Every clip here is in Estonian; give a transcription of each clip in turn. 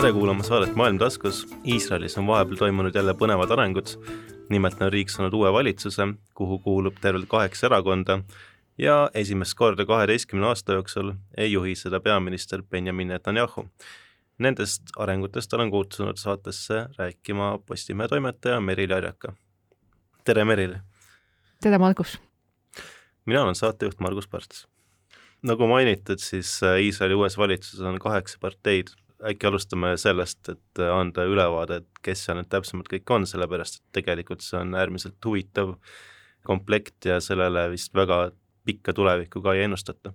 tere kuulama saadet Maailm taskus. Iisraelis on vahepeal toimunud jälle põnevad arengud. nimelt on riik saanud uue valitsuse, kuhu kuulub tervelt kaheksa erakonda ja esimest korda kaheteistkümne aasta jooksul ei juhi seda peaminister Benjamin Netanyahu. Nendest arengutest olen kutsunud saatesse rääkima Postimehe toimetaja Meril Järjaka. tere, Meril! tere, Margus! mina olen saatejuht Margus Parts. nagu mainitud, siis Iisraeli uues valitsuses on kaheksa parteid, äkki alustame sellest, et anda ülevaade, et kes seal nüüd täpsemalt kõik on, sellepärast et tegelikult see on äärmiselt huvitav komplekt ja sellele vist väga pikka tulevikku ka ei ennustata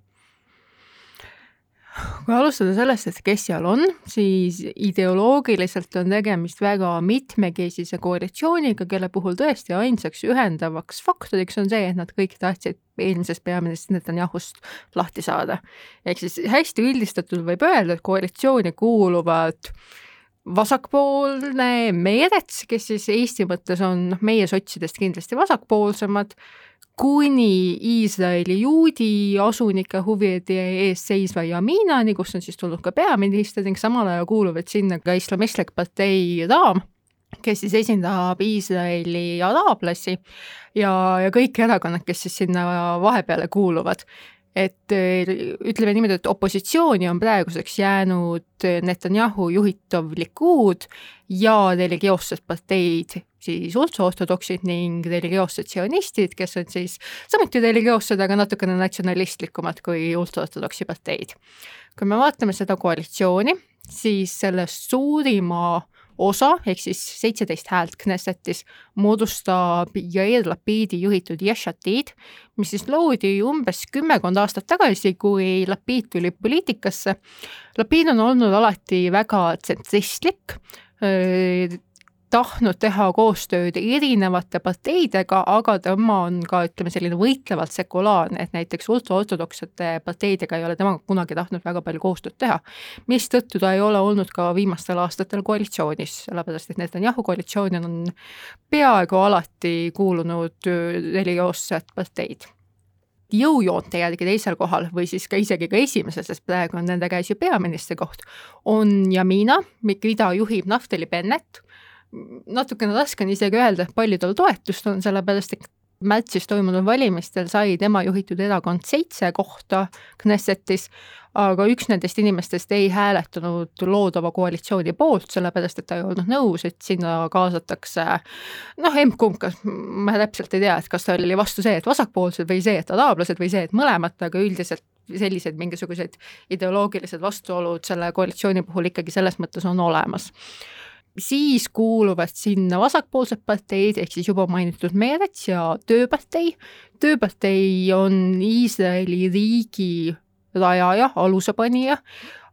kui alustada sellest, et kes seal on, siis ideoloogiliselt on tegemist väga mitmekesise koalitsiooniga, kelle puhul tõesti ainsaks ühendavaks faktoriks on see, et nad kõik tahtsid eelmisest peaministrist Netanyahust lahti saada. ehk siis hästi üldistatult võib öelda, et koalitsiooni kuuluvad vasakpoolne Meerets, kes siis Eesti mõttes on noh, meie sotsidest kindlasti vasakpoolsemad kuni Iisraeli juudi asunike huvide eest seisva Jaminani, kus on siis tulnud ka peaminister ning samal ajal kuuluvad sinna ka islamistlik partei Raam, kes siis esindab Iisraeli araablasi ja, ja kõik erakonnad, kes siis sinna vahepeale kuuluvad. Et ütleme niimoodi, et opositsiooni on praeguseks jäänud Netanyahu juhitav Likud ja religioossed parteid, siis ultraortodoksid ning religioossed sionistid, kes on siis samuti religioossed, aga natukene natsionalistlikumad kui ultraortodoksi parteid. kui me vaatame seda koalitsiooni, siis sellest suurima osa ehk siis seitseteist häält Knessetis moodustab Yair Lapidi juhitud Yeshatid, mis siis loodi umbes kümmekond aastat tagasi, kui Lapid tuli poliitikasse. Lapid on olnud alati väga tsentristlik, tahtnud teha koostööd erinevate parteidega, aga tema on ka ütleme, selline võitlevalt sekulaarne, et näiteks ultraortodoksete parteidega ei ole tema kunagi tahtnud väga palju koostööd teha. mistõttu ta ei ole olnud ka viimastel aastatel koalitsioonis, sellepärast et Netanyahu koalitsiooni on peaaegu alati kuulunud religioossed parteid jõujoonte järgi teisel kohal või siis ka isegi ka esimesel, sest praegu on nende käes ju peaministri koht, on Jamina, mida juhib Naftali Bennett natukene raske on isegi öelda, palju tal toetust on, sellepärast et märtsis toimunud valimistel sai tema juhitud erakond seitse kohta Knessetis, aga üks nendest inimestest ei hääletanud loodava koalitsiooni poolt, sellepärast et ta ei olnud nõus, et sinna kaasatakse noh, emb-kumb, kas ma täpselt ei tea, et kas ta oli vastu see, et vasakpoolsed või see, et araablased või see, et mõlemat, aga üldiselt sellised mingisugused ideoloogilised vastuolud selle koalitsiooni puhul ikkagi selles mõttes on olemas siis kuuluvad sinna vasakpoolsed parteid, ehk siis juba mainitud Meretz ja Tööpartei. tööpartei on Iisraeli riigi rajaja, alusepanija,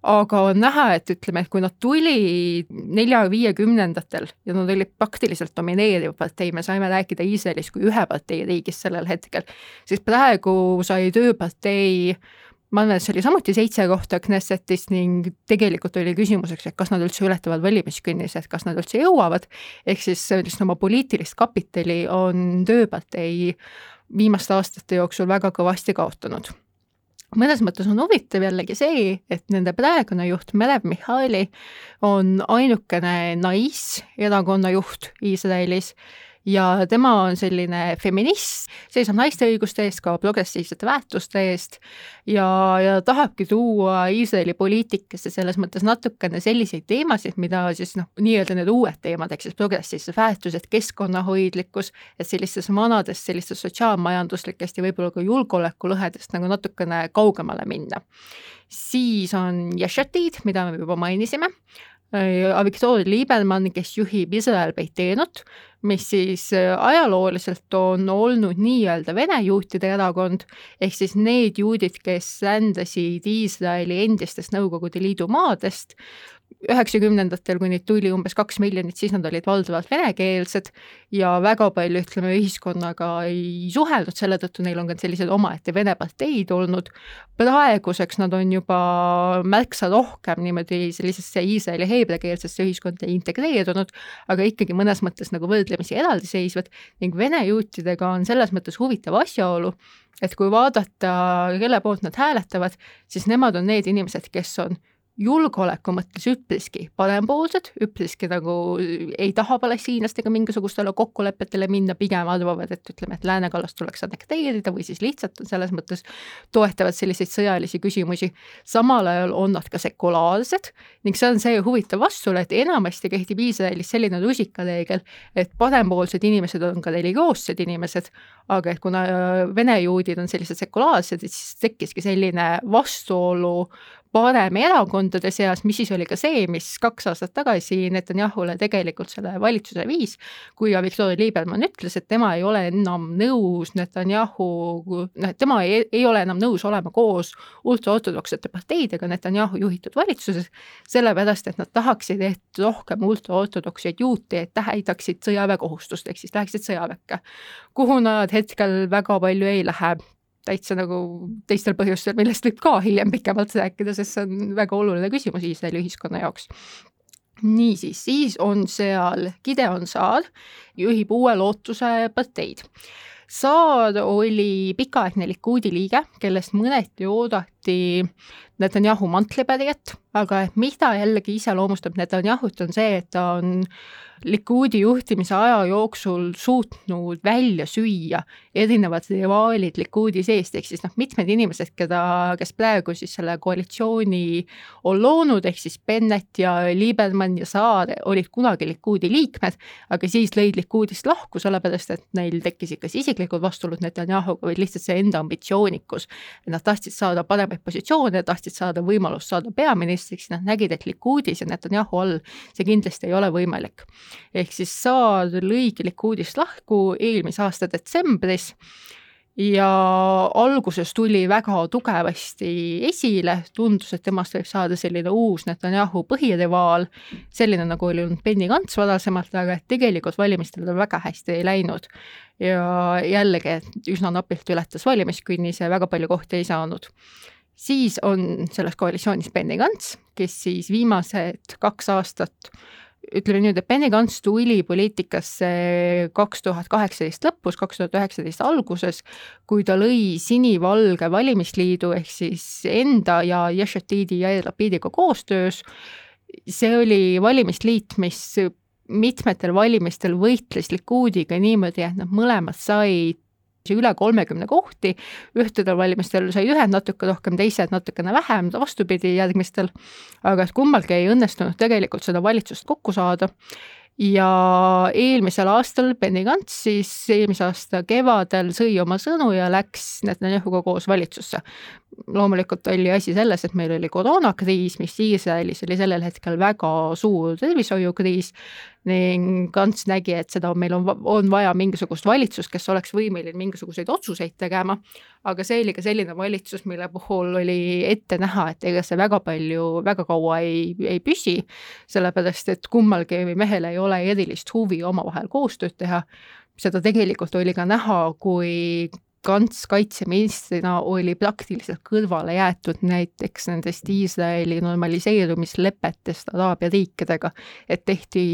aga on näha, et ütleme, et kui nad tulid nelja-viiekümnendatel ja nad olid praktiliselt domineeriv partei, me saime rääkida Iisraelist kui ühe partei riigist sellel hetkel, siis praegu sai tööpartei ma arvan, et see oli samuti seitse kohta Knessetis ning tegelikult oli küsimuseks, et kas nad üldse ületavad valimiskünnise, et kas nad üldse jõuavad, ehk siis sellist oma poliitilist kapitali on tööpartei viimaste aastate jooksul väga kõvasti kaotanud. Mõnes mõttes on huvitav jällegi see, et nende praegune juht Melev Mihhaili on ainukene naiserakonna juht Iisraelis ja tema on selline feminist, seisab naiste õiguste eest, ka progressiivsete väärtuste eest ja, ja tahabki tuua Iisraeli poliitikasse selles mõttes natukene selliseid teemasid, mida siis noh, nii-öelda need uued teemad, ehk siis progressiivsed väärtused, keskkonnahoidlikkus, et sellistest vanadest, sellistest sotsiaalmajanduslikest ja võib-olla ka julgeolekulõhedest nagu natukene kaugemale minna. siis on Yeshatid, mida me juba mainisime, Äh, Viktoria Liibermann, kes juhib Iisrael Beiteenut, mis siis äh, ajalooliselt on olnud nii-öelda vene juutide erakond, ehk siis need juudid, kes rändasid Iisraeli endistest Nõukogude Liidu maadest üheksakümnendatel, kui neid tuli umbes kaks miljonit, siis nad olid valdavalt venekeelsed ja väga palju, ütleme, ühiskonnaga ei suhelnud, selle tõttu neil on ka sellised omaette vene parteid olnud. praeguseks nad on juba märksa rohkem niimoodi sellisesse Iisraeli heebreakeelsesse ühiskonda integreerunud, aga ikkagi mõnes mõttes nagu võrdlemisi eraldiseisvad ning vene juutidega on selles mõttes huvitav asjaolu, et kui vaadata, kelle poolt nad hääletavad, siis nemad on need inimesed, kes on julgeoleku mõttes üpriski parempoolsed, üpriski nagu ei taha palestiinlastega mingisugustele kokkulepetele minna, pigem arvavad, et ütleme, et läänekallast tuleks annekteerida või siis lihtsalt selles mõttes toetavad selliseid sõjalisi küsimusi. samal ajal on nad ka sekulaarsed ning see on see huvitav vastuolu, et enamasti kehtib Iisraelis selline rusikareegel, et parempoolsed inimesed on ka religioossed inimesed, aga et kuna vene juudid on sellised sekulaarsed, siis tekkiski selline vastuolu paremerakondade seas, mis siis oli ka see, mis kaks aastat tagasi Netanyahule tegelikult selle valitsuse viis, kui Viktoria Liibermann ütles, et tema ei ole enam nõus Netanyahu, noh, et tema ei, ei ole enam nõus olema koos ultraortodoksete parteidega Netanyahu juhitud valitsuses, sellepärast et nad tahaksid, et rohkem ultraortodokseid juute täidaksid sõjaväekohustust, ehk siis läheksid sõjaväkke, kuhu nad hetkel väga palju ei lähe täitsa nagu teistel põhjustel, millest võib ka hiljem pikemalt rääkida, sest see on väga oluline küsimus Iisraeli ühiskonna jaoks niisiis, siis on seal Gideon Saar, juhib Uue Lootuse parteid. Saar oli pikaaegne Likuudi liige, kellest mõneti oodati Netanyahu mantlipärijat, aga mida jällegi iseloomustab Netanyahut, on see, et ta on Likuudi juhtimise aja jooksul suutnud välja süüa erinevad rivaalid Likuudi seest, ehk siis noh, mitmed inimesed, keda, kes praegu siis selle koalitsiooni on loonud, ehk siis Bennett ja Liebermann ja Saar olid kunagi Likuudi liikmed, aga siis lõid Likuudist lahku, sellepärast et neil tekkisid kas isiklikud vastuolud Netanyahuga või lihtsalt see enda ambitsioonikus. et nad tahtsid saada paremaid positsioone, tahtsid saada võimalust saada peaministriks, nad nägid, et Likuudis ja Netanyahu all see kindlasti ei ole võimalik ehk siis Saar lõigi Likuudist lahku eelmise aasta detsembris ja alguses tuli väga tugevasti esile, tundus, et temast võib saada selline uus Netanyahu põhirivaal, selline nagu oli olnud Benny Gantz varasemalt, aga et tegelikult valimistel tal väga hästi ei läinud. ja jällegi, et üsna napilt ületas valimiskünnise, väga palju kohti ei saanud siis on selles koalitsioonis Benny Gantz, kes siis viimased kaks aastat ütleme nüüd, et Benny Gantz tuli poliitikasse kaks tuhat kaheksateist lõpus, kaks tuhat üheksateist alguses, kui ta lõi sinivalge valimisliidu ehk siis enda ja Yeshatidi ja Lapidiga koostöös. see oli valimisliit, mis mitmetel valimistel võitles Likuudiga niimoodi, et nad mõlemad said üle kolmekümne kohti, ühtedel valimistel sai ühed natuke rohkem, teised natukene vähem, vastupidi järgmistel, aga kummalgi ei õnnestunud tegelikult seda valitsust kokku saada ja eelmisel aastal Benny Gantz siis eelmise aasta kevadel sõi oma sõnu ja läks Netanyahuga koos valitsusse. loomulikult oli asi selles, et meil oli koroonakriis, mis Iisraelis oli sellel hetkel väga suur tervishoiukriis ning Ants nägi, et seda meil on, on vaja mingisugust valitsust, kes oleks võimeline mingisuguseid otsuseid tegema, aga see oli ka selline valitsus, mille puhul oli ette näha, et ega see väga palju, väga kaua ei, ei püsi, sellepärast et kummalgi mehel ei ole erilist huvi omavahel koostööd teha, seda tegelikult oli ka näha, kui Kants kaitseministrina oli praktiliselt kõrvale jäetud näiteks nendest Iisraeli normaliseerumislepetest Araabia riikidega, et tehti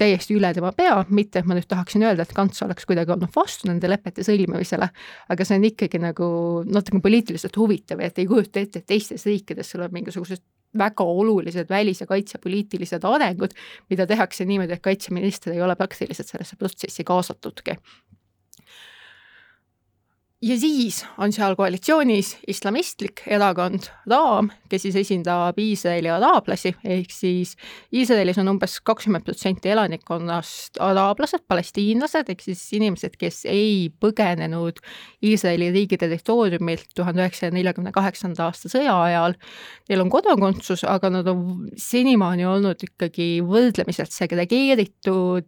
täiesti üle tema pea, mitte et ma nüüd tahaksin öelda, et Kants oleks kuidagi olnud vastu nende lepete sõlmimisele, aga see on ikkagi nagu natuke poliitiliselt huvitav, et ei kujuta ette, et teistes riikides sul on mingisugused väga olulised välis- ja kaitsepoliitilised arengud, mida tehakse niimoodi, et kaitseminister ei ole praktiliselt sellesse protsessi kaasatudki ja siis on seal koalitsioonis islamistlik erakond Raam, kes siis esindab Iisraeli araablasi, ehk siis Iisraelis on umbes kakskümmend protsenti elanikkonnast araablased, palestiinlased, ehk siis inimesed, kes ei põgenenud Iisraeli riigi territooriumilt tuhande üheksasaja neljakümne kaheksanda aasta sõja ajal. Neil on kodakondsus, aga nad on senimaani olnud ikkagi võrdlemiselt segregeeritud,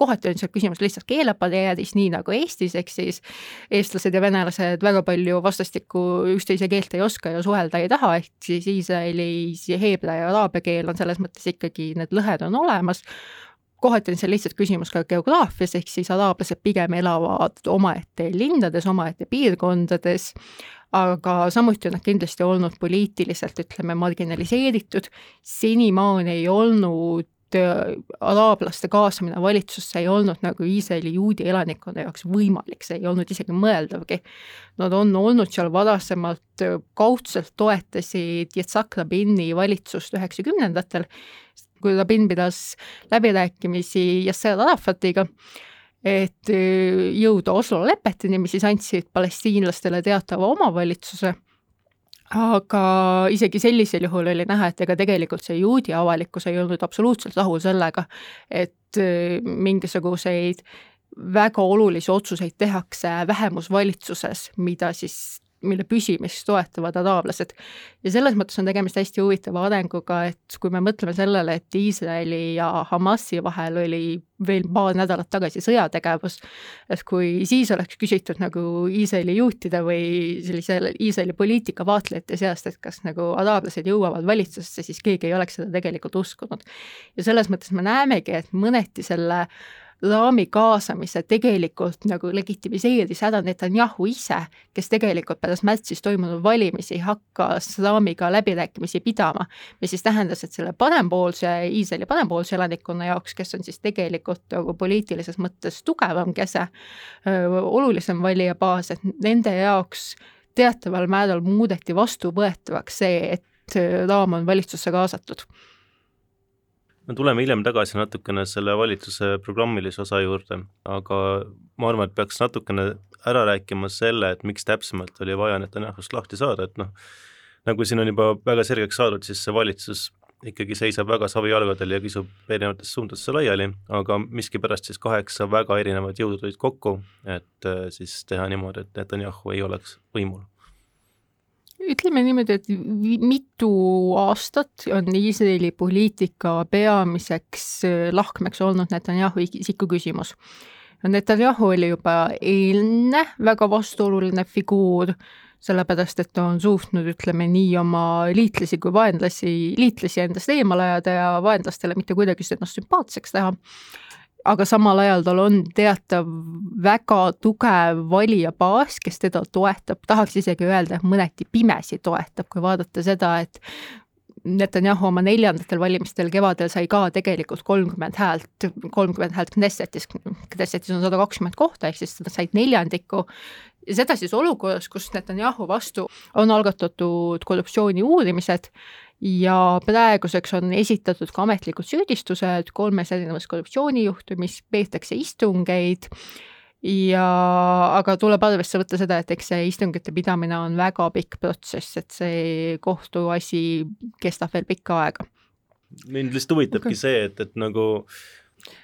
kohati on seal küsimus lihtsalt keelebarjääris, nii nagu Eestis, ehk siis eestlased eestlased ja venelased väga palju vastastikku üksteise keelt ei oska ja suhelda ei taha, ehk siis Iisraelis heebrea ja araabia keel on selles mõttes ikkagi, need lõhed on olemas, kohati on seal lihtsalt küsimus ka geograafias, ehk siis araablased pigem elavad omaette linnades, omaette piirkondades, aga samuti on nad kindlasti olnud poliitiliselt, ütleme, marginaliseeritud, senimaani ei olnud äh, araablaste kaasamine valitsusse ei olnud nagu Iisraeli juudi elanikkonna jaoks võimalik, see ei olnud isegi mõeldavgi. Nad on olnud seal varasemalt, äh, kaudselt toetasid Yitzhak Rabini valitsust üheksakümnendatel, kui Rabin pidas läbirääkimisi Yasser Arafatiga, et äh, jõuda Oslo lepeteni, mis siis andsid palestiinlastele teatava omavalitsuse aga isegi sellisel juhul oli näha, et ega tegelikult see juudi avalikkus ei olnud absoluutselt rahul sellega, et äh, mingisuguseid väga olulisi otsuseid tehakse vähemusvalitsuses, mida siis mille püsimist toetavad araablased. ja selles mõttes on tegemist hästi huvitava arenguga, et kui me mõtleme sellele, et Iisraeli ja Hamasi vahel oli veel paar nädalat tagasi sõjategevus, et kui siis oleks küsitud nagu Iisraeli juutide või sellise Iisraeli poliitika vaatlejate seast, et kas nagu araablased jõuavad valitsusse, siis keegi ei oleks seda tegelikult uskunud. ja selles mõttes me näemegi, et mõneti selle Laami kaasamise tegelikult nagu legitimiseeris ära Netanyahu ise, kes tegelikult pärast märtsis toimunud valimisi hakkas Laamiga läbirääkimisi pidama, mis siis tähendas, et selle parempoolse, Iisraeli parempoolse elanikkonna jaoks, kes on siis tegelikult nagu poliitilises mõttes tugevam kese, olulisem valijabaas, et nende jaoks teataval määral muudeti vastuvõetavaks see, et Laam on valitsusse kaasatud me tuleme hiljem tagasi natukene selle valitsuse programmilise osa juurde, aga ma arvan, et peaks natukene ära rääkima selle, et miks täpsemalt oli vaja Netanyahust lahti saada, et noh, nagu siin on juba väga selgeks saadud, siis see valitsus ikkagi seisab väga savijalgadel ja kisub erinevatesse suundadesse laiali, aga miskipärast siis kaheksa väga erinevat jõudu tulid kokku, et äh, siis teha niimoodi, et Netanyahu ei oleks võimul ütleme niimoodi, et mitu aastat on Iisraeli poliitika peamiseks äh, lahkmeks olnud Netanyahu isiku küsimus. Netanyahu oli juba eelne väga vastuoluline figuur, sellepärast et ta on suutnud, ütleme nii, oma liitlasi kui vaenlasi, liitlasi endast eemale ajada ja vaenlastele mitte kuidagi ennast sümpaatseks teha aga samal ajal tal on teatav väga tugev valijabaas, kes teda toetab, tahaks isegi öelda, et mõneti pimesi toetab, kui vaadata seda, et Netanyahu oma neljandatel valimistel kevadel sai ka tegelikult kolmkümmend häält, kolmkümmend häält Knessetis, Knessetis on sada kakskümmend kohta, ehk siis said neljandiku ja seda siis olukorras, kus Netanyahu vastu on algatatud korruptsiooni uurimised ja praeguseks on esitatud ka ametlikud süüdistused kolmes erinevas korruptsioonijuhtumis, peetakse istungeid ja aga tuleb arvesse võtta seda, et eks see istungite pidamine on väga pikk protsess, et see kohtuasi kestab veel pikka aega. mind lihtsalt huvitabki okay. see, et, et nagu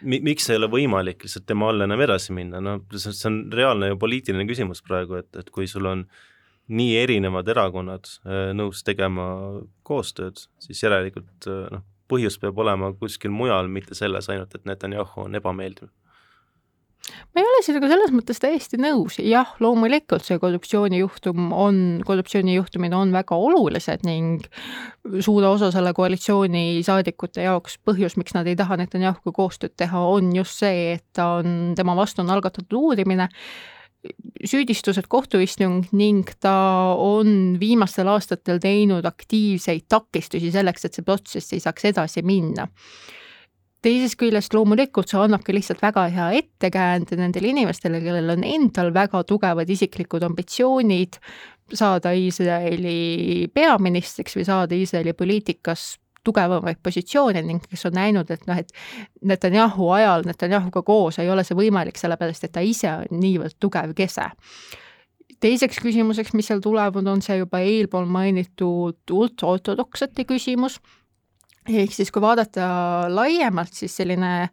mi-, miks ei ole võimalik lihtsalt tema all enam edasi minna, no see on reaalne ju poliitiline küsimus praegu, et, et kui sul on äh, nii erinevad erakonnad äh, nõus tegema koostööd, siis järelikult äh, noh, põhjus peab olema kuskil mujal, mitte selles ainult, et Netanyahu on ebameeldiv. Ma ei ole sellega selles mõttes täiesti nõus, jah, loomulikult see korruptsioonijuhtum on, korruptsioonijuhtumid on väga olulised ning suure osa selle koalitsiooni saadikute jaoks põhjus, miks nad ei taha Netanyahuga koostööd teha, on just see, et ta on, tema vastu on algatatud uurimine süüdistused kohtuistung ning ta on viimastel aastatel teinud aktiivseid takistusi selleks, et see protsess ei saaks edasi minna. teisest küljest loomulikult see annabki lihtsalt väga hea ettekäände nendele inimestele, kellel on endal väga tugevad isiklikud ambitsioonid saada Iisraeli peaministriks või saada Iisraeli poliitikas tugevamaid positsioone ning kes on näinud, et noh, et Netanyahu ajal Netanyahuga koos ei ole see võimalik, sellepärast et ta ise on niivõrd tugev kese. teiseks küsimuseks, mis seal tulevad, on see juba eelpool mainitud ultraortodoksate küsimus, ehk siis kui vaadata laiemalt, siis selline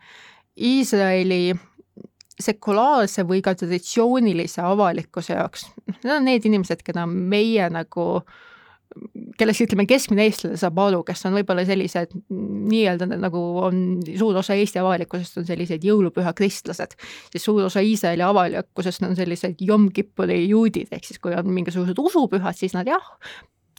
Iisraeli sekulaarse või ka traditsioonilise avalikkuse jaoks, noh, need on need inimesed, keda meie nagu äh, kellest ütleme, keskmine eestlane saab aru, kes on võib-olla sellised nii-öelda nagu on suur osa Eesti avalikkusest on sellised jõulupüha kristlased, siis suur osa Iisraeli avalikkusest on sellised Yom Kippuri juudid, ehk siis kui on mingisugused usupühad, siis nad jah,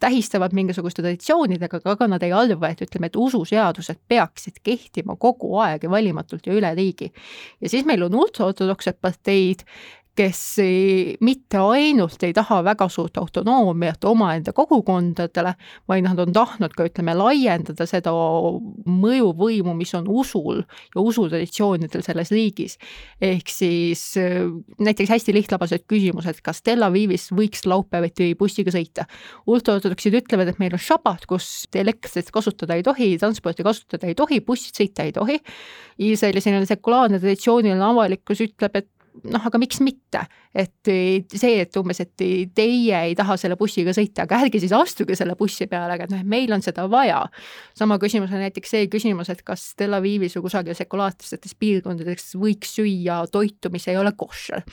tähistavad mingisuguste traditsioonidega, aga nad ei arva, et ütleme, et ususeadused peaksid kehtima kogu aeg ja valimatult ja üle riigi. ja siis meil on ultraortodoksed parteid, kes mitte ainult ei taha väga suurt autonoomiat omaenda kogukondadele, vaid nad on tahtnud ka ütleme, laiendada seda mõjuvõimu, mis on usul ja usutraditsioonidel selles riigis. ehk siis näiteks hästi lihtlabased küsimused, kas Tel Avivis võiks laupäeviti bussiga sõita. ultraortodoksid ütlevad, et meil on šabat, kus elektrit kasutada ei tohi, transporti kasutada ei tohi, bussid sõita ei tohi. Iisraeli selline sekulaarne traditsiooniline avalikkus ütleb, et noh, aga miks mitte, et see, et umbes, et teie ei taha selle bussiga sõita, aga ärge siis astuge selle bussi peale, aga noh, meil on seda vaja. sama küsimus on näiteks see küsimus, et kas Tel Avivis või kusagil sekulaarsetes piirkondades võiks süüa toitu, mis ei ole koššer.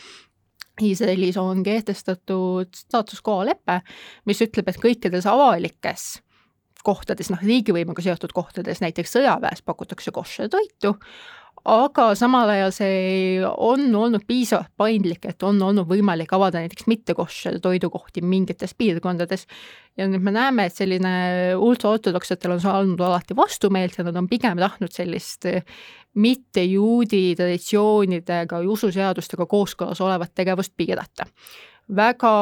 Iisraelis on kehtestatud staatus quo lepe, mis ütleb, et kõikides avalikes kohtades, noh, riigivõimuga seotud kohtades, näiteks sõjaväes pakutakse koššer toitu, aga samal ajal see on olnud piisavalt paindlik, et on olnud võimalik avada näiteks mitte-koššer toidukohti mingites piirkondades. ja nüüd me näeme, et selline ultraortodoksatel on saanud alati vastumeelt ja nad on pigem tahtnud sellist mitte juudi traditsioonidega ja ususeadustega kooskõlas olevat tegevust piirata väga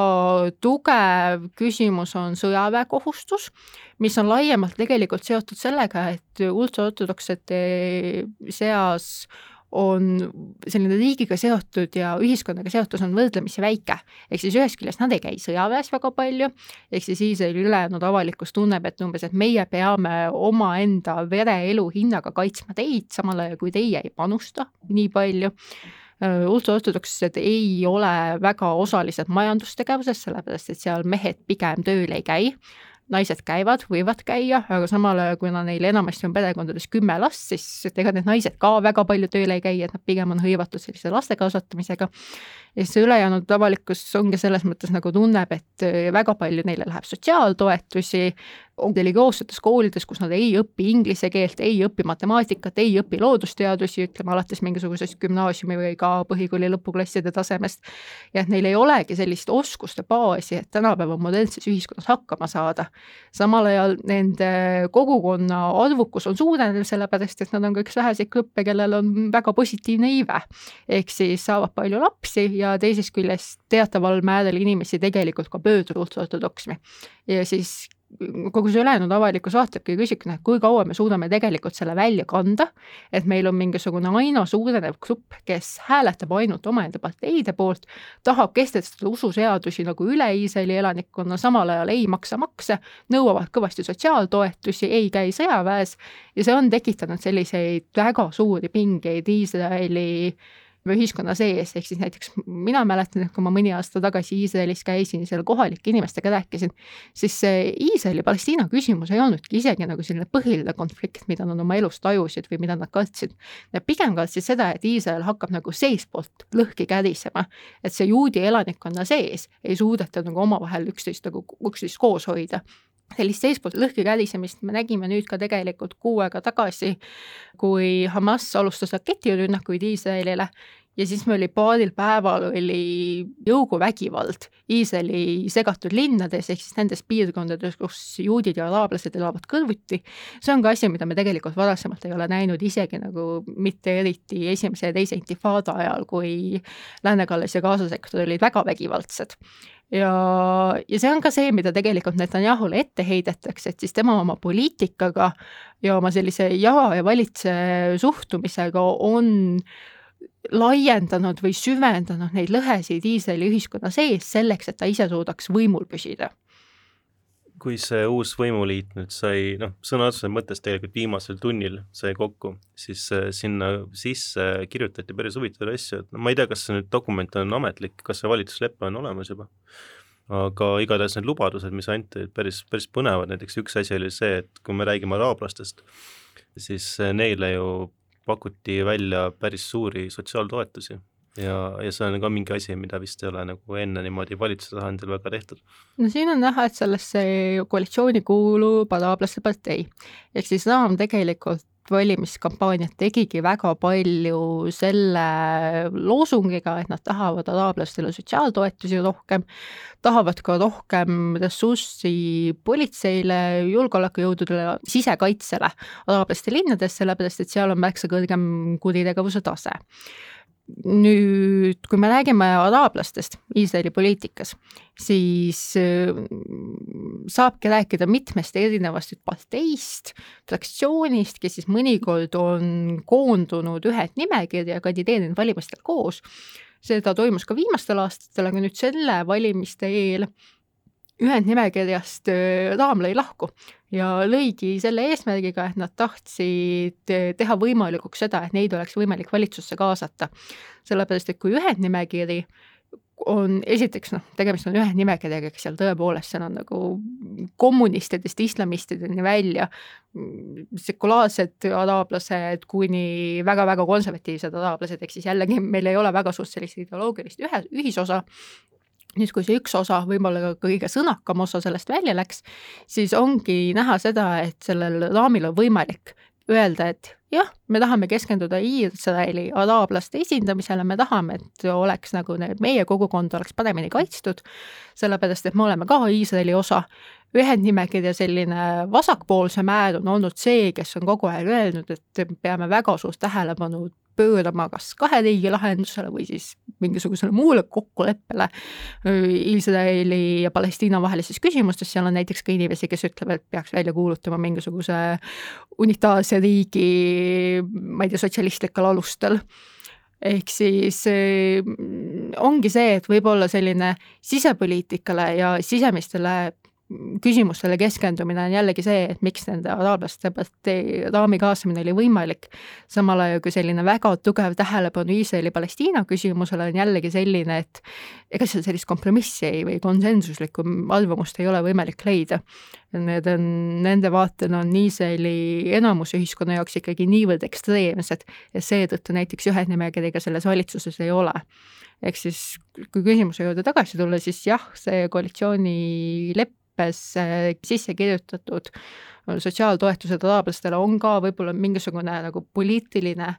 tugev küsimus on sõjaväekohustus, mis on laiemalt tegelikult seotud sellega, et ultraortodoksete seas on selline riigiga seotud ja ühiskonnaga seotus on võrdlemisi väike. ehk siis ühest küljest nad ei käi sõjaväes väga palju, ehk siis Iisraeli ülejäänud avalikkus tunneb, et umbes, et meie peame omaenda vereelu hinnaga kaitsma teid, samal ajal kui teie ei panusta nii palju ultraortodokslased ei ole väga osalised majandustegevuses, sellepärast et seal mehed pigem tööl ei käi naised käivad, võivad käia, aga samal ajal, kuna neil enamasti on perekondades kümme last, siis ega need naised ka väga palju tööl ei käi, et nad pigem on hõivatud sellise laste kasvatamisega. ja siis ülejäänud avalikkus ongi selles mõttes nagu tunneb, et väga palju neile läheb sotsiaaltoetusi, on religioossetes koolides, kus nad ei õpi inglise keelt, ei õpi matemaatikat, ei õpi loodusteadusi, ütleme alates mingisugusest gümnaasiumi või ka põhikooli lõpuklasside tasemest. ja et neil ei olegi sellist oskuste baasi, et tänapäeva modernses ühiskonnas hakkama saada. samal ajal nende kogukonna arvukus on suurenev, sellepärast et nad on ka üks väheseid gruppe, kellel on väga positiivne iive. ehk siis saavad palju lapsi ja teisest küljest teataval määral inimesi tegelikult ka pöördub ultraortodoksmi. ja siis kogu see ülejäänud avalikkus vaatabki ja küsibki, noh, kui kaua me suudame tegelikult selle välja kanda, et meil on mingisugune aina suurenev grupp, kes hääletab ainult omaenda parteide poolt, tahab kehtestada ususeadusi nagu üle Iisraeli elanikkonna, samal ajal ei maksa makse, nõuavad kõvasti sotsiaaltoetusi, ei käi sõjaväes ja see on tekitanud selliseid väga suuri pingeid Iisraeli ühiskonna sees, ehk siis näiteks mina mäletan, et kui ma mõni aasta tagasi Iisraelis käisin, seal kohalike inimestega rääkisin, siis see Iisraeli-Palestiina küsimus ei olnudki isegi nagu selline põhiline konflikt, mida nad oma elus tajusid või mida nad kartsid. Nad pigem kartsid seda, et Iisrael hakkab nagu seestpoolt lõhki kärisema, et see juudi elanikkonna sees ei suudeta nagu omavahel üksteist nagu, üksteist koos hoida sellist seestpoolt lõhki kälisemist me nägime nüüd ka tegelikult kuu aega tagasi, kui Hamas alustas raketirünnakuid Iisraelile ja siis meil oli paaril päeval oli jõuguvägivald Iisraeli segatud linnades ehk siis nendes piirkondades, kus juudid ja araablased elavad kõrvuti. see on ka asi, mida me tegelikult varasemalt ei ole näinud, isegi nagu mitte eriti esimese ja teise intifada ajal, kui Lääne-Kallas ja Gaza sektor olid väga vägivaldsed ja, ja see on ka see, mida tegelikult Netanyahule ette heidetakse, et siis tema oma poliitikaga ja oma sellise jaga ja valitse suhtumisega on laiendanud või süvendanud neid lõhesid Iisraeli ühiskonna sees selleks, et ta ise suudaks võimul püsida kui see uus võimuliit nüüd sai, noh, sõna otseses mõttes tegelikult viimasel tunnil sai kokku, siis äh, sinna sisse kirjutati päris huvitavaid asju, et no ma ei tea, kas see nüüd dokument on ametlik, kas see valitsuslepe on olemas juba, aga igatahes need lubadused, mis anti, päris, päris põnevad, näiteks üks asi oli see, et kui me räägime araablastest, siis neile ju pakuti välja päris suuri sotsiaaltoetusi ja, ja see on ka mingi asi, mida vist ei ole nagu enne niimoodi valitsuse tasandil väga tehtud. no siin on näha, et sellesse koalitsiooni kuulub araablaste partei. ehk siis Raam tegelikult valimiskampaaniat tegigi väga palju selle loosungiga, et nad tahavad araablastele sotsiaaltoetusi rohkem, tahavad ka rohkem ressurssi politseile, julgeolekujõududele, sisekaitsele araablaste linnades, sellepärast et seal on märksa kõrgem kuritegevuse tase nüüd, kui me räägime araablastest Iisraeli poliitikas, siis äh, saabki rääkida mitmest erinevast parteist, fraktsioonist, kes siis mõnikord on koondunud ühed nimekirja ja kandideerinud valimistel koos. seda toimus ka viimastel aastatel, aga nüüd selle valimiste eel ühendnimekirjast Raam lõi lahku ja lõigi selle eesmärgiga, et nad tahtsid teha võimalikuks seda, et neid oleks võimalik valitsusse kaasata. sellepärast, et kui ühendnimekiri on esiteks noh, tegemist on ühendnimekirjaga, eks seal tõepoolest, seal on nagu kommunistidest islamistideni välja, sekulaarsed araablased kuni väga-väga konservatiivsed araablased, ehk siis jällegi meil ei ole väga suurt sellist ideoloogilist ühe, ühisosa, nüüd, kui see üks osa, võib-olla ka kõige sõnakam osa sellest välja läks, siis ongi näha seda, et sellel raamil on võimalik öelda, et jah, me tahame keskenduda Iisraeli araablaste esindamisele, me tahame, et oleks nagu need, meie kogukond oleks paremini kaitstud, sellepärast et me oleme ka Iisraeli osa. ühendnimekirja selline vasakpoolsem äär on olnud see, kes on kogu aeg öelnud, et peame väga suurt tähelepanu pöörama kas kahe riigi lahendusele või siis mingisugusele muule kokkuleppele Iisraeli ja Palestiina vahelistes küsimustes, seal on näiteks ka inimesi, kes ütlevad, et peaks välja kuulutama mingisuguse unitaarse riigi, ma ei tea, sotsialistlikel alustel. Ehk siis ongi see, et võib-olla selline sisepoliitikale ja sisemistele küsimustele keskendumine on jällegi see, et miks nende araablaste partei raami kaasamine oli võimalik, samal ajal kui selline väga tugev tähelepanu Iisraeli-Palestiina küsimusele on jällegi selline, et ega seal sellist kompromissi ei, või konsensuslikku arvamust ei ole võimalik leida. Need on, nende vaated on Iisraeli enamuse ühiskonna jaoks ikkagi niivõrd ekstreemsed ja seetõttu näiteks ühendnimekirjaga selles valitsuses ei ole ehk siis kui küsimuse juurde tagasi tulla, siis jah, see koalitsioonilepe leppesse äh, sisse kirjutatud sotsiaaltoetused araablastele on ka võib-olla mingisugune nagu poliitiline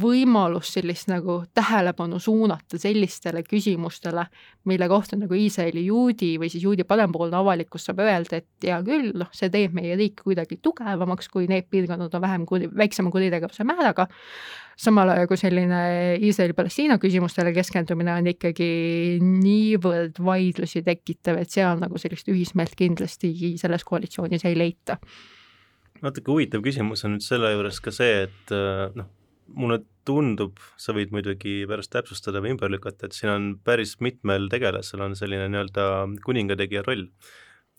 võimalus sellist nagu tähelepanu suunata sellistele küsimustele, mille kohta nagu Iisraeli juudi või siis juudi parempoolne avalikkus saab öelda, et hea küll, noh, see teeb meie riiki kuidagi tugevamaks, kui need piirkonnad on vähem kuri, väiksema kuritegevuse määraga, samal ajal kui selline Iisraeli-Palestiina küsimustele keskendumine on ikkagi niivõrd vaidlusi tekitav, et seal nagu sellist ühismeelt kindlasti selles koalitsioonis ei leita. Natuke huvitav küsimus on nüüd selle juures ka see, et noh, mulle tundub, sa võid muidugi pärast täpsustada või ümber lükata, et siin on päris mitmel tegelasel on selline nii-öelda kuningategija roll,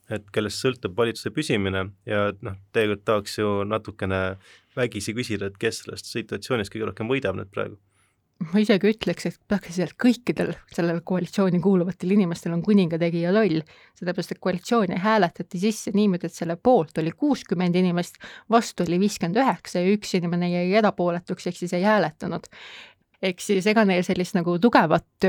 et kellest sõltub valitsuse püsimine ja noh, tegelikult tahaks ju natukene vägisi küsida, et kes sellest situatsioonist kõige rohkem võidab nüüd praegu ma isegi ütleks, et praktiliselt kõikidel sellel koalitsiooni kuuluvatel inimestel on kuningategija roll, sellepärast et koalitsiooni hääletati sisse niimoodi, et selle poolt oli kuuskümmend inimest, vastu oli viiskümmend üheksa ja üks inimene jäi erapooletuks, ehk siis ei hääletanud. Ehk siis ega neil sellist nagu tugevat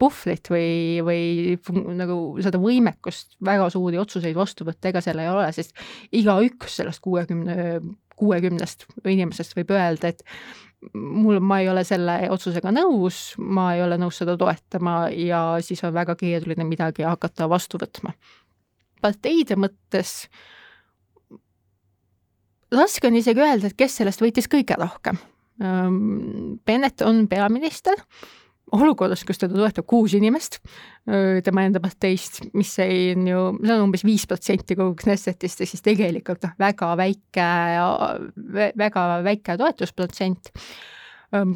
puhvrit või, või nagu seda võimekust väga suuri otsuseid vastu võtta, ega seal ei ole, sest igaüks sellest kuuekümne, kuuekümnest inimesest võib öelda, et mul, ma ei ole selle otsusega nõus, ma ei ole nõus seda toetama ja siis on väga keeruline midagi hakata vastu võtma. parteide mõttes raske on isegi öelda, et kes sellest võitis kõige rohkem. Bennett on peaminister olukorras, kus teda toetab kuus inimest tema enda parteist, mis ei, on ju, see on umbes viis protsenti kogu Knessetist ja siis tegelikult noh, väga väike, väga väike toetusprotsent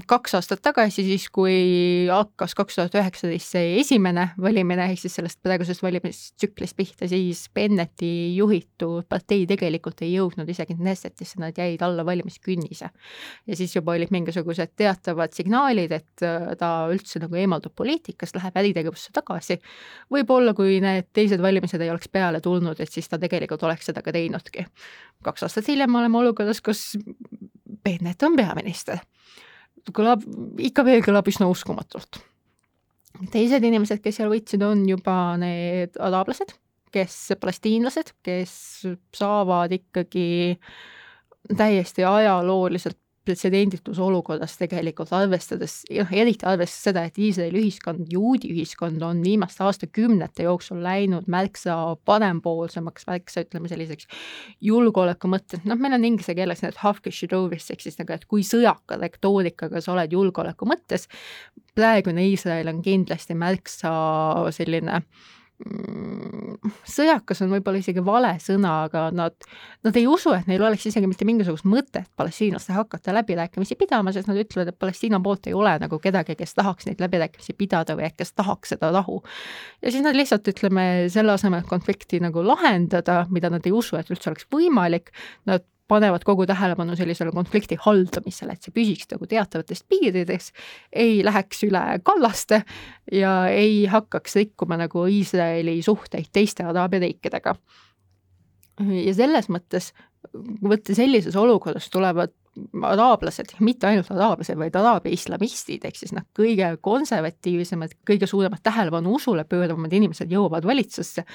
kaks aastat tagasi, siis kui hakkas kaks tuhat üheksateist see esimene valimine, ehk siis sellest praegusest valimistsüklist pihta, siis Benneti juhitud partei tegelikult ei jõudnud isegi Knessetisse, nad jäid alla valimiskünnise. ja siis juba olid mingisugused teatavad signaalid, et äh, ta üldse nagu eemaldub poliitikast, läheb äritegevusse tagasi. võib-olla, kui need teised valimised ei oleks peale tulnud, et siis ta tegelikult oleks seda ka teinudki. kaks aastat hiljem oleme olukorras, kus Bennett on peaminister kõlab, ikka veel kõlab üsna uskumatult. teised inimesed, kes seal võitsid, on juba need araablased, kes, palestiinlased, kes saavad ikkagi täiesti ajalooliselt pretsedenditus olukorras tegelikult, arvestades, noh eriti arvestades seda, et Iisraeli ühiskond, juudi ühiskond on viimaste aastakümnete jooksul läinud märksa parempoolsemaks, märksa ütleme selliseks julgeoleku mõttes, noh, meil on inglise keeles need ehk siis nagu, et kui sõjaka retoorikaga sa oled julgeoleku mõttes, praegune Iisrael on kindlasti märksa selline äh, sõjakas on võib-olla isegi vale sõna, aga nad, nad ei usu, et neil oleks isegi mitte mingisugust mõtet palestiinlastega hakata läbirääkimisi pidama, sest nad ütlevad, et Palestiina poolt ei ole nagu kedagi, kes tahaks neid läbirääkimisi pidada või kes tahaks seda rahu. ja siis nad lihtsalt, ütleme, selle asemel, et konflikti nagu lahendada, mida nad ei usu, et üldse oleks võimalik, nad panevad kogu tähelepanu sellisele konflikti haldamisele, et see püsiks nagu teatavates piirides, ei läheks üle kallaste ja ei hakkaks rikkuma nagu Iisraeli suhteid teiste araabia riikidega. ja selles mõttes, võtta sellises olukorras tulevad araablased, mitte ainult araablased, vaid araabia islamistid, ehk siis noh, kõige konservatiivsemad, kõige suuremat tähelepanu usule pööravamad inimesed jõuavad valitsusse.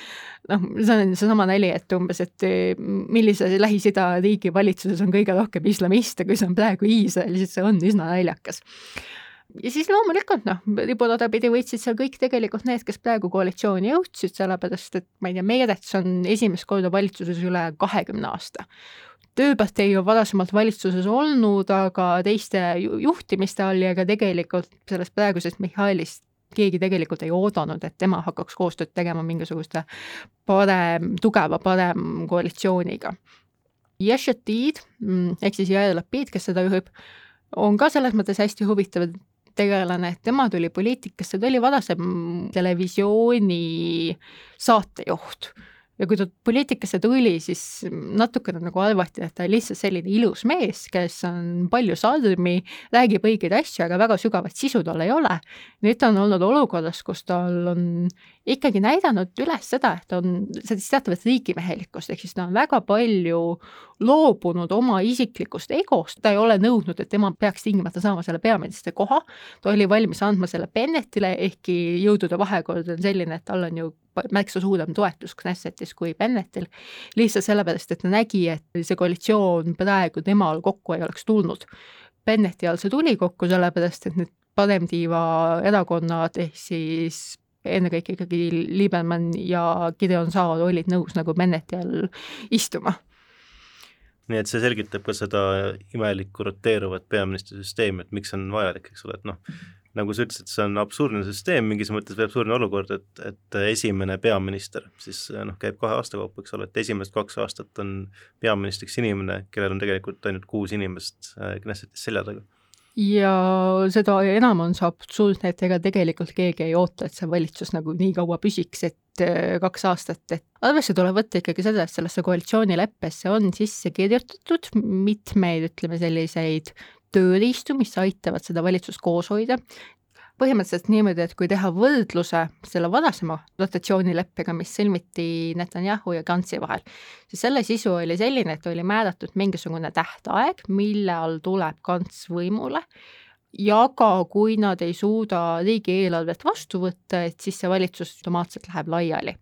noh, see on seesama nali, et umbes, et millise Lähis-Ida riigi valitsuses on kõige rohkem islamiste, kui see on praegu Iisrael, siis see on üsna naljakas ja siis loomulikult noh, ribulada pidi võitsid seal kõik tegelikult need, kes praegu koalitsiooni jõudsid, sellepärast et ma ei tea, Meerets on esimest korda valitsuses üle kahekümne aasta tööpartei on varasemalt valitsuses olnud, aga teiste juhtimiste all ja ka tegelikult sellest praegusest Mihhailist keegi tegelikult ei oodanud, et tema hakkaks koostööd tegema mingisuguste parem, tugeva parem koalitsiooniga. Yeshatid mm, ehk siis Jair Lapid, kes seda juhib, on ka selles mõttes hästi huvitav tegelane, tema tuli poliitikasse, ta oli varasem televisiooni saatejuht ja kui ta poliitikasse tuli, siis natukene nagu arvati, et ta on lihtsalt selline ilus mees, kes on palju sarmi, räägib õigeid asju, aga väga sügavat sisu tal ei ole. nüüd ta on olnud olukorras, kus tal on ikkagi näidanud üles seda, et on sellist teatavat riigimehelikkust, ehk siis ta on väga palju loobunud oma isiklikust egost, ta ei ole nõudnud, et tema peaks tingimata saama selle peaministri koha, ta oli valmis andma selle Bennettile, ehkki jõudude vahekord on selline, et tal on ju märksa suurem toetus Knessetis kui Bennettil, lihtsalt sellepärast, et ta nägi, et see koalitsioon praegu temal kokku ei oleks tulnud. Benneti all see tuli kokku sellepärast, et need paremtiiva erakonnad ehk siis ennekõike ikkagi Liebermann ja Gideon Saar olid nõus nagu Benneti all istuma nii et see selgitab ka seda imelikku roteeruvat peaministri süsteemi, et miks see on vajalik, eks ole, et noh, nagu sa ütlesid, see on absurdne süsteem mingis mõttes või absurdne olukord, et, et esimene peaminister siis noh, käib kahe aasta kaupa, eks ole, et esimesed kaks aastat on peaministriks inimene, kellel on tegelikult ainult kuus inimest äh, Knessetis selja taga. Ja seda enam on see absurdne, et ega tegelikult keegi ei oota, et see valitsus nagu nii kaua püsiks, et äh, kaks aastat, et arvesse tuleb võtta ikkagi seda, et sellesse koalitsioonileppesse on sisse kirjutatud mitmeid, ütleme selliseid tööriistu, mis aitavad seda valitsust koos hoida. põhimõtteliselt niimoodi, et kui teha võrdluse selle varasema dotatsioonileppega, mis sõlmiti Netanyahu ja Gantsi vahel, siis selle sisu oli selline, et oli määratud mingisugune tähtaeg, millal tuleb Gants võimule ja ka kui nad ei suuda riigieelarvet vastu võtta, et siis see valitsus automaatselt läheb laiali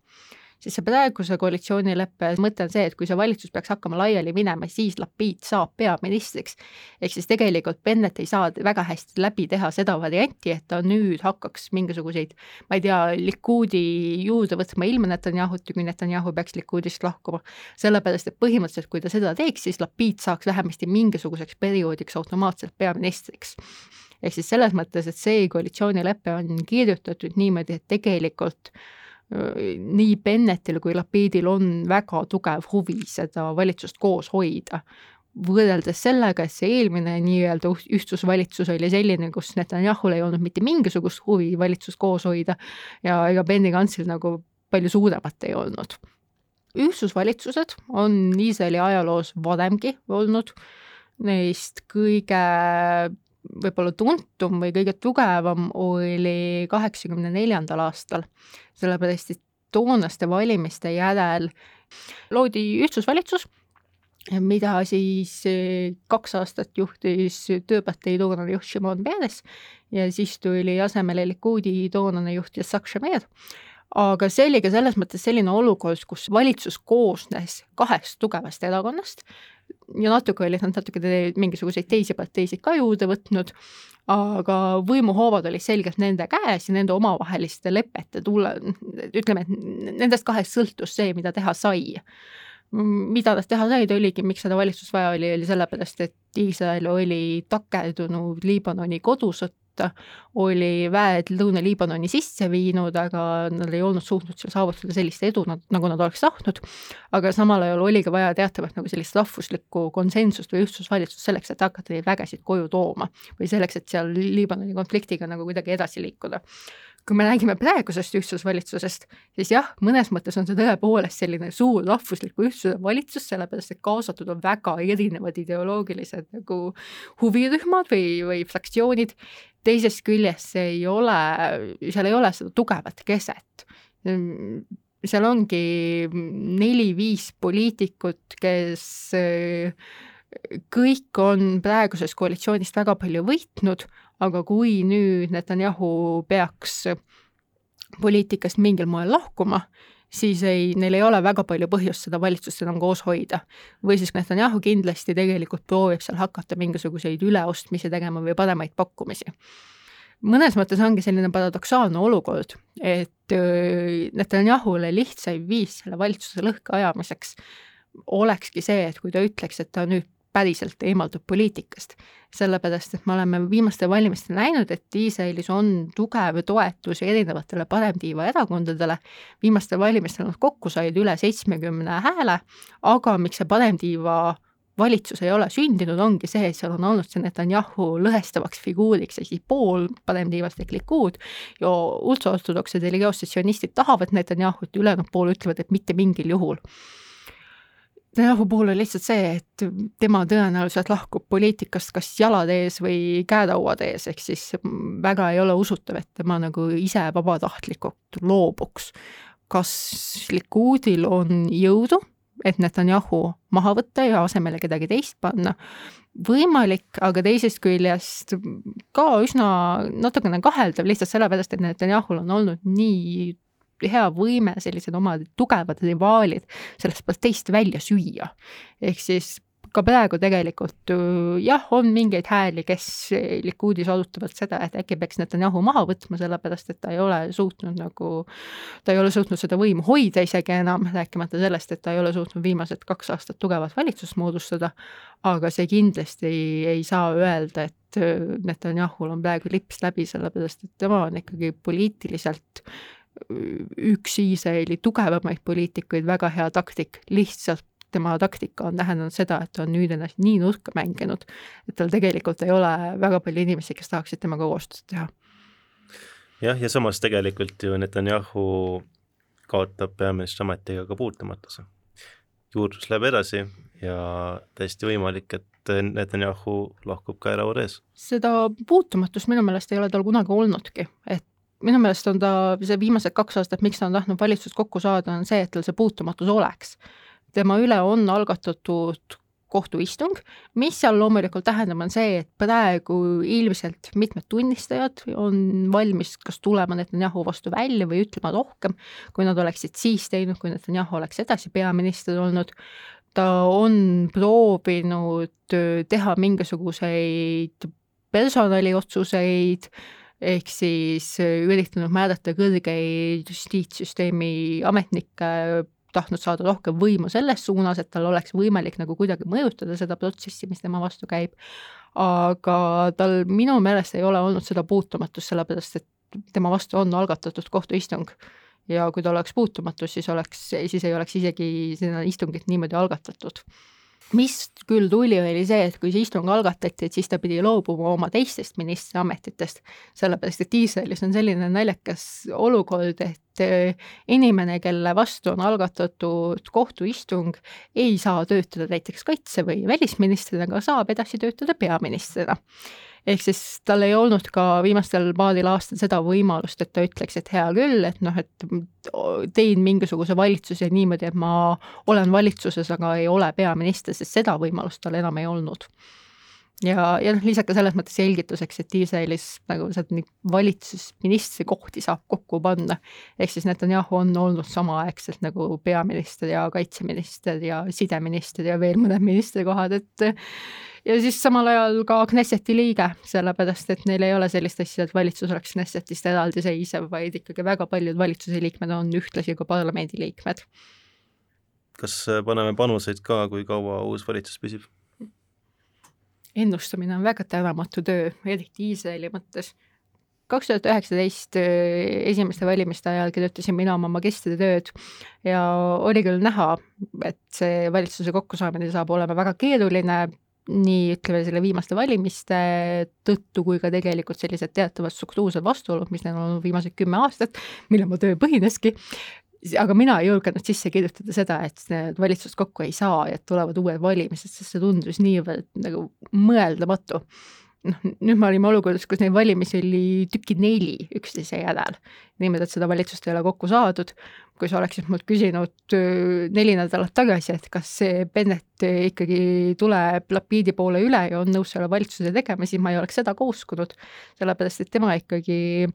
siis see praeguse koalitsioonileppe mõte on see, et kui see valitsus peaks hakkama laiali minema, siis Lapid saab peaministriks. ehk siis tegelikult Bennet ei saa väga hästi läbi teha seda varianti, et ta nüüd hakkaks mingisuguseid, ma ei tea, Likudi juurde võtma ilma Netanyahut ja kui Netanyahu peaks Likudist lahkuma. sellepärast, et põhimõtteliselt, kui ta seda teeks, siis Lapid saaks vähemasti mingisuguseks perioodiks automaatselt peaministriks ehk siis selles mõttes, et see koalitsioonilepe on kirjutatud niimoodi, et tegelikult äh, nii Bennetil kui Lapidil on väga tugev huvi seda valitsust koos hoida. võrreldes sellega, et see eelmine nii-öelda ühtsusvalitsus oli selline, kus Netanyahul ei olnud mitte mingisugust huvi valitsust koos hoida ja ega Benny Gantsil nagu palju suuremat ei olnud. ühtsusvalitsused on Iisraeli ajaloos varemgi olnud, neist kõige võib-olla tuntum või kõige tugevam oli kaheksakümne neljandal aastal, sellepärast et toonaste valimiste järel loodi ühtsusvalitsus, mida siis eh, kaks aastat juhtis tööpartei toonane juht Shimon Peres ja siis tuli asemele Likudi toonane juht Yitzhak Shemer aga see oli ka selles mõttes selline olukord, kus valitsus koosnes kahest tugevast erakonnast. Ja natuke olid nad natuke mingisuguseid teisi parteisid ka juurde võtnud, aga võimuhoovad olid selgelt nende käes ja nende omavaheliste lepete tule, ütleme, et nendest kahest sõltus see, mida teha sai. Mida nad teha said, oligi, miks seda valitsust vaja oli, oli sellepärast, et Iisrael oli takerdunud Liibanoni kodusõtta, oli väed Lõuna-Liibanoni sisse viinud, aga nad ei olnud suutnud seal saavutada sellist edu, nagu nad oleks tahtnud. aga samal ajal oli ka vaja teatavat nagu sellist rahvuslikku konsensust või ühtsusvalitsust selleks, et hakata neid vägesid koju tooma või selleks, et seal Liibanoni konfliktiga nagu kuidagi edasi liikuda kui me räägime praegusest ühtsusvalitsusest, siis jah, mõnes mõttes on see tõepoolest selline suur rahvusliku ühtsuse valitsus, sellepärast et kaasatud on väga erinevad ideoloogilised nagu huvirühmad või, või fraktsioonid. teisest küljest see ei ole, seal ei ole seda tugevat keset seal ongi neli-viis poliitikut, kes kõik on praegusest koalitsioonist väga palju võitnud, aga kui nüüd Netanyahu peaks poliitikast mingil moel lahkuma, siis ei, neil ei ole väga palju põhjust seda valitsust enam koos hoida. või siis Netanyahu kindlasti tegelikult proovib seal hakata mingisuguseid üleostmisi tegema või paremaid pakkumisi. mõnes mõttes ongi selline paradoksaalne olukord, et Netanyahule lihtsaim viis selle valitsuse lõhki ajamiseks olekski see, et kui ta ütleks, et ta nüüd päriselt eemaldub poliitikast. sellepärast, et me oleme viimastel valimistel näinud, et Iisraelis on tugev toetus erinevatele paremtiiva erakondadele, viimastel valimistel nad kokku said üle seitsmekümne hääle, aga miks see paremtiiva valitsus ei ole sündinud, ongi see, et seal on olnud see Netanyahu lõhestavaks figuuriks, ehk siis pool paremtiivast ehk Likud ja ultraortodoksed religioossed sionistid tahavad Netanyahut ja ülejäänud pool ütlevad, et mitte mingil juhul Netanyahu puhul on lihtsalt see, et tema tõenäoliselt lahkub poliitikast kas jalad ees või käerauad ees, ehk siis väga ei ole usutav, et tema nagu ise vabatahtlikult loobuks. kas Likudil on jõudu, et Netanyahu maha võtta ja asemele kedagi teist panna? võimalik, aga teisest küljest ka üsna natukene kaheldav lihtsalt sellepärast, et Netanyahul on olnud nii hea võime sellised oma tugevad rivaalid sellest parteist välja süüa. ehk siis ka praegu tegelikult jah, on mingeid hääli, kes Likudis arutavad seda, et äkki peaks Netanyahu maha võtma, sellepärast et ta ei ole suutnud nagu, ta ei ole suutnud seda võimu hoida isegi enam, rääkimata sellest, et ta ei ole suutnud viimased kaks aastat tugevat valitsust moodustada, aga see kindlasti ei, ei saa öelda, et Netanyahul on praegu lips läbi, sellepärast et tema on ikkagi poliitiliselt üks Iisraeli tugevamaid poliitikuid, väga hea taktik, lihtsalt tema taktika on tähendanud seda, et ta on nüüd ennast nii nurka mänginud, et tal tegelikult ei ole väga palju inimesi, kes tahaksid temaga koostööd teha. jah, ja samas tegelikult ju Netanyahu kaotab peaministri ametiga ka puutumatuse. juurdlus läheb edasi ja täiesti võimalik, et Netanyahu lahkub ka eraorees. seda puutumatust minu meelest ei ole tal kunagi olnudki, et minu meelest on ta, see viimased kaks aastat, miks ta on tahtnud valitsust kokku saada, on see, et tal see puutumatus oleks. tema üle on algatatud kohtuistung, mis seal loomulikult tähendab, on see, et praegu ilmselt mitmed tunnistajad on valmis kas tulema Netanyahu vastu välja või ütlema rohkem, kui nad oleksid siis teinud, kui Netanyahu oleks edasi peaminister olnud. ta on proovinud teha mingisuguseid personaliotsuseid ehk siis äh, üritanud määrata kõrgeid justiitssüsteemi ametnikke, tahtnud saada rohkem võimu selles suunas, et tal oleks võimalik nagu kuidagi mõjutada seda protsessi, mis tema vastu käib. aga tal minu meelest ei ole olnud seda puutumatust, sellepärast et tema vastu on algatatud kohtuistung ja kui tal oleks puutumatus, siis oleks, siis ei oleks isegi seda istungit niimoodi algatatud mis küll tuli, oli see, et kui see istung algatati, et siis ta pidi loobuma oma teistest ministriametitest, sellepärast et Iisraelis on selline naljakas olukord, et eh, inimene, kelle vastu on algatatud kohtuistung, ei saa töötada näiteks kaitse- või välisministrina, aga saab edasi töötada peaministrina ehk siis tal ei olnud ka viimastel paaril aastal seda võimalust, et ta ütleks, et hea küll, et noh, et teen mingisuguse valitsuse niimoodi, et ma olen valitsuses, aga ei ole peaminister, sest seda võimalust tal enam ei olnud. Ja, ja noh, lihtsalt ka selles mõttes selgituseks, et Iisraelis nagu sealt neid valitsusministri kohti saab kokku panna. ehk siis Netanyahu on olnud samaaegselt nagu peaminister ja kaitseminister ja sideminister ja veel mõned ministrikohad, et ja siis samal ajal ka Knesseti liige, sellepärast et neil ei ole sellist asja, et valitsus oleks Knessetist eraldiseisev, vaid ikkagi väga paljud valitsuse liikmed on ühtlasi ka parlamendi liikmed. kas paneme panuseid ka, kui kaua uus valitsus püsib? Ennustamine on väga tänamatu töö, eriti Iisraeli mõttes. kaks tuhat üheksateist äh, esimeste valimiste ajal kirjutasin mina oma magistritööd ja oli küll näha, et see valitsuse kokkusaamine saab olema väga keeruline, nii ütleme selle viimaste valimiste tõttu kui ka tegelikult sellised teatavad struktuursed vastuolud, mis neil on olnud viimased kümme aastat, millel mu töö põhineski, aga mina ei julgenud sisse kirjutada seda, et need valitsust kokku ei saa ja et tulevad uued valimised, sest see tundus niivõrd nagu mõeldamatu. noh, nüüd me olime olukorras, kus neid valimisi oli tükki neli üksteise järel. niimoodi, et seda valitsust ei ole kokku saadud. kui sa oleksid mult küsinud neli nädalat tagasi, et kas see Bennett ikkagi tuleb Lapidi poole üle ja on nõus selle valitsuse tegema, siis ma ei oleks seda ka uskunud. sellepärast, et tema ikkagi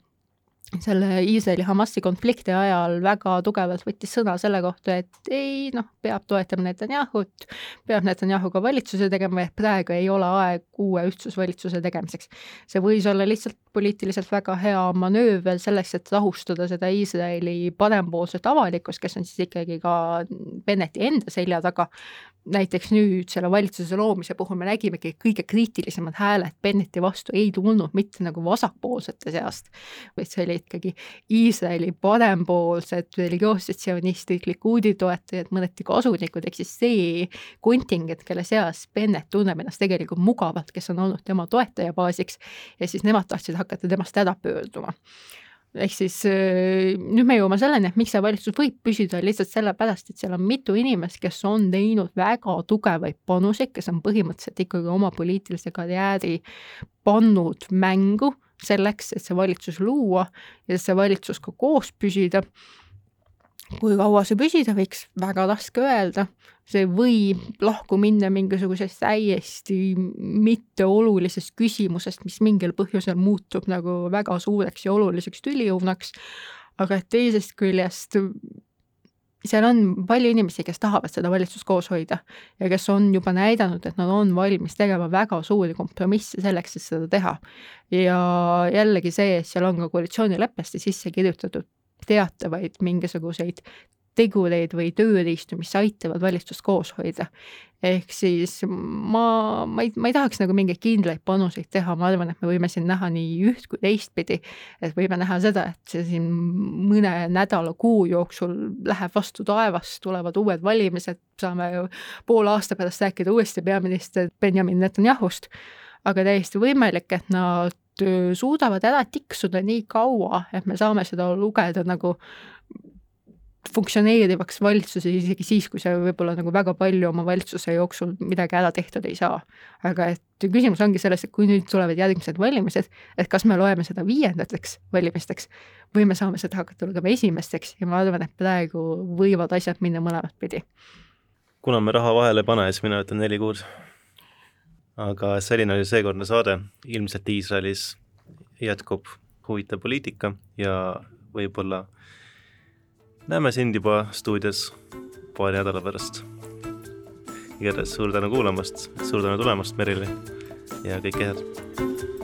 selle Iisraeli-Hamasi konflikti ajal väga tugevalt võttis sõna selle kohta, et ei noh, peab toetama Netanyahut, peab Netanyahuga valitsuse tegema, et praegu ei ole aeg uue ühtsusvalitsuse tegemiseks. see võis olla lihtsalt poliitiliselt väga hea manööver selleks, et rahustada seda Iisraeli parempoolset avalikkust, kes on siis ikkagi ka Bennetti enda selja taga, näiteks nüüd selle valitsuse loomise puhul me nägimegi, kõige kriitilisemad hääled Bennetti vastu ei tulnud mitte nagu vasakpoolsete seast, vaid see oli ikkagi Iisraeli parempoolsed religioossed sionistid, Likuudi toetajad, mõneti kasulikud, ehk siis see kontingent, kelle seas Bennett tunneb ennast tegelikult mugavalt, kes on olnud tema toetajabaasiks ja siis nemad tahtsid hakata temast ära pöörduma ehk siis äh, nüüd me jõuame selleni, et miks see valitsus võib püsida lihtsalt sellepärast, et seal on mitu inimest, kes on teinud väga tugevaid panuseid, kes on põhimõtteliselt ikkagi oma poliitilise karjääri pannud mängu selleks, et see valitsus luua ja see valitsus ka koos püsida kui kaua see püsida võiks, väga raske öelda, see võib lahku minna mingisugusest täiesti mitteolulisest küsimusest, mis mingil põhjusel muutub nagu väga suureks ja oluliseks tüliõunaks, aga teisest küljest seal on palju inimesi, kes tahavad seda valitsust koos hoida ja kes on juba näidanud, et nad on valmis tegema väga suuri kompromisse selleks, et seda teha. ja jällegi see, et seal on ka koalitsioonileppesse sisse kirjutatud teatavaid mingisuguseid tegureid või tööriistu, mis aitavad valitsust koos hoida. ehk siis ma, ma ei, ma ei tahaks nagu mingeid kindlaid panuseid teha, ma arvan, et me võime siin näha nii üht kui teistpidi, et võime näha seda, et see siin mõne nädala, kuu jooksul läheb vastu taevast, tulevad uued valimised, saame ju poole aasta pärast rääkida uuesti peaminister Benjamin Netanyahust, aga täiesti võimalik, et nad suudavad ära tiksuda nii kaua, et me saame seda lugeda nagu funktsioneerivaks valitsuses isegi siis, kui see võib-olla nagu väga palju oma valitsuse jooksul midagi ära tehtud ei saa. aga et küsimus ongi selles, et kui nüüd tulevad järgmised valimised, et kas me loeme seda viiendateks valimisteks või me saame seda hakata lugema esimesteks ja ma arvan, et praegu võivad asjad minna mõlemat pidi. kuna me raha vahele ei pane, siis mina ütlen neli kuud aga selline oli seekordne saade, ilmselt Iisraelis jätkub huvitav poliitika ja võib-olla näeme sind juba stuudios paari nädala pärast. igatahes suur tänu kuulamast, suur tänu tulemast, Merile ja kõike head!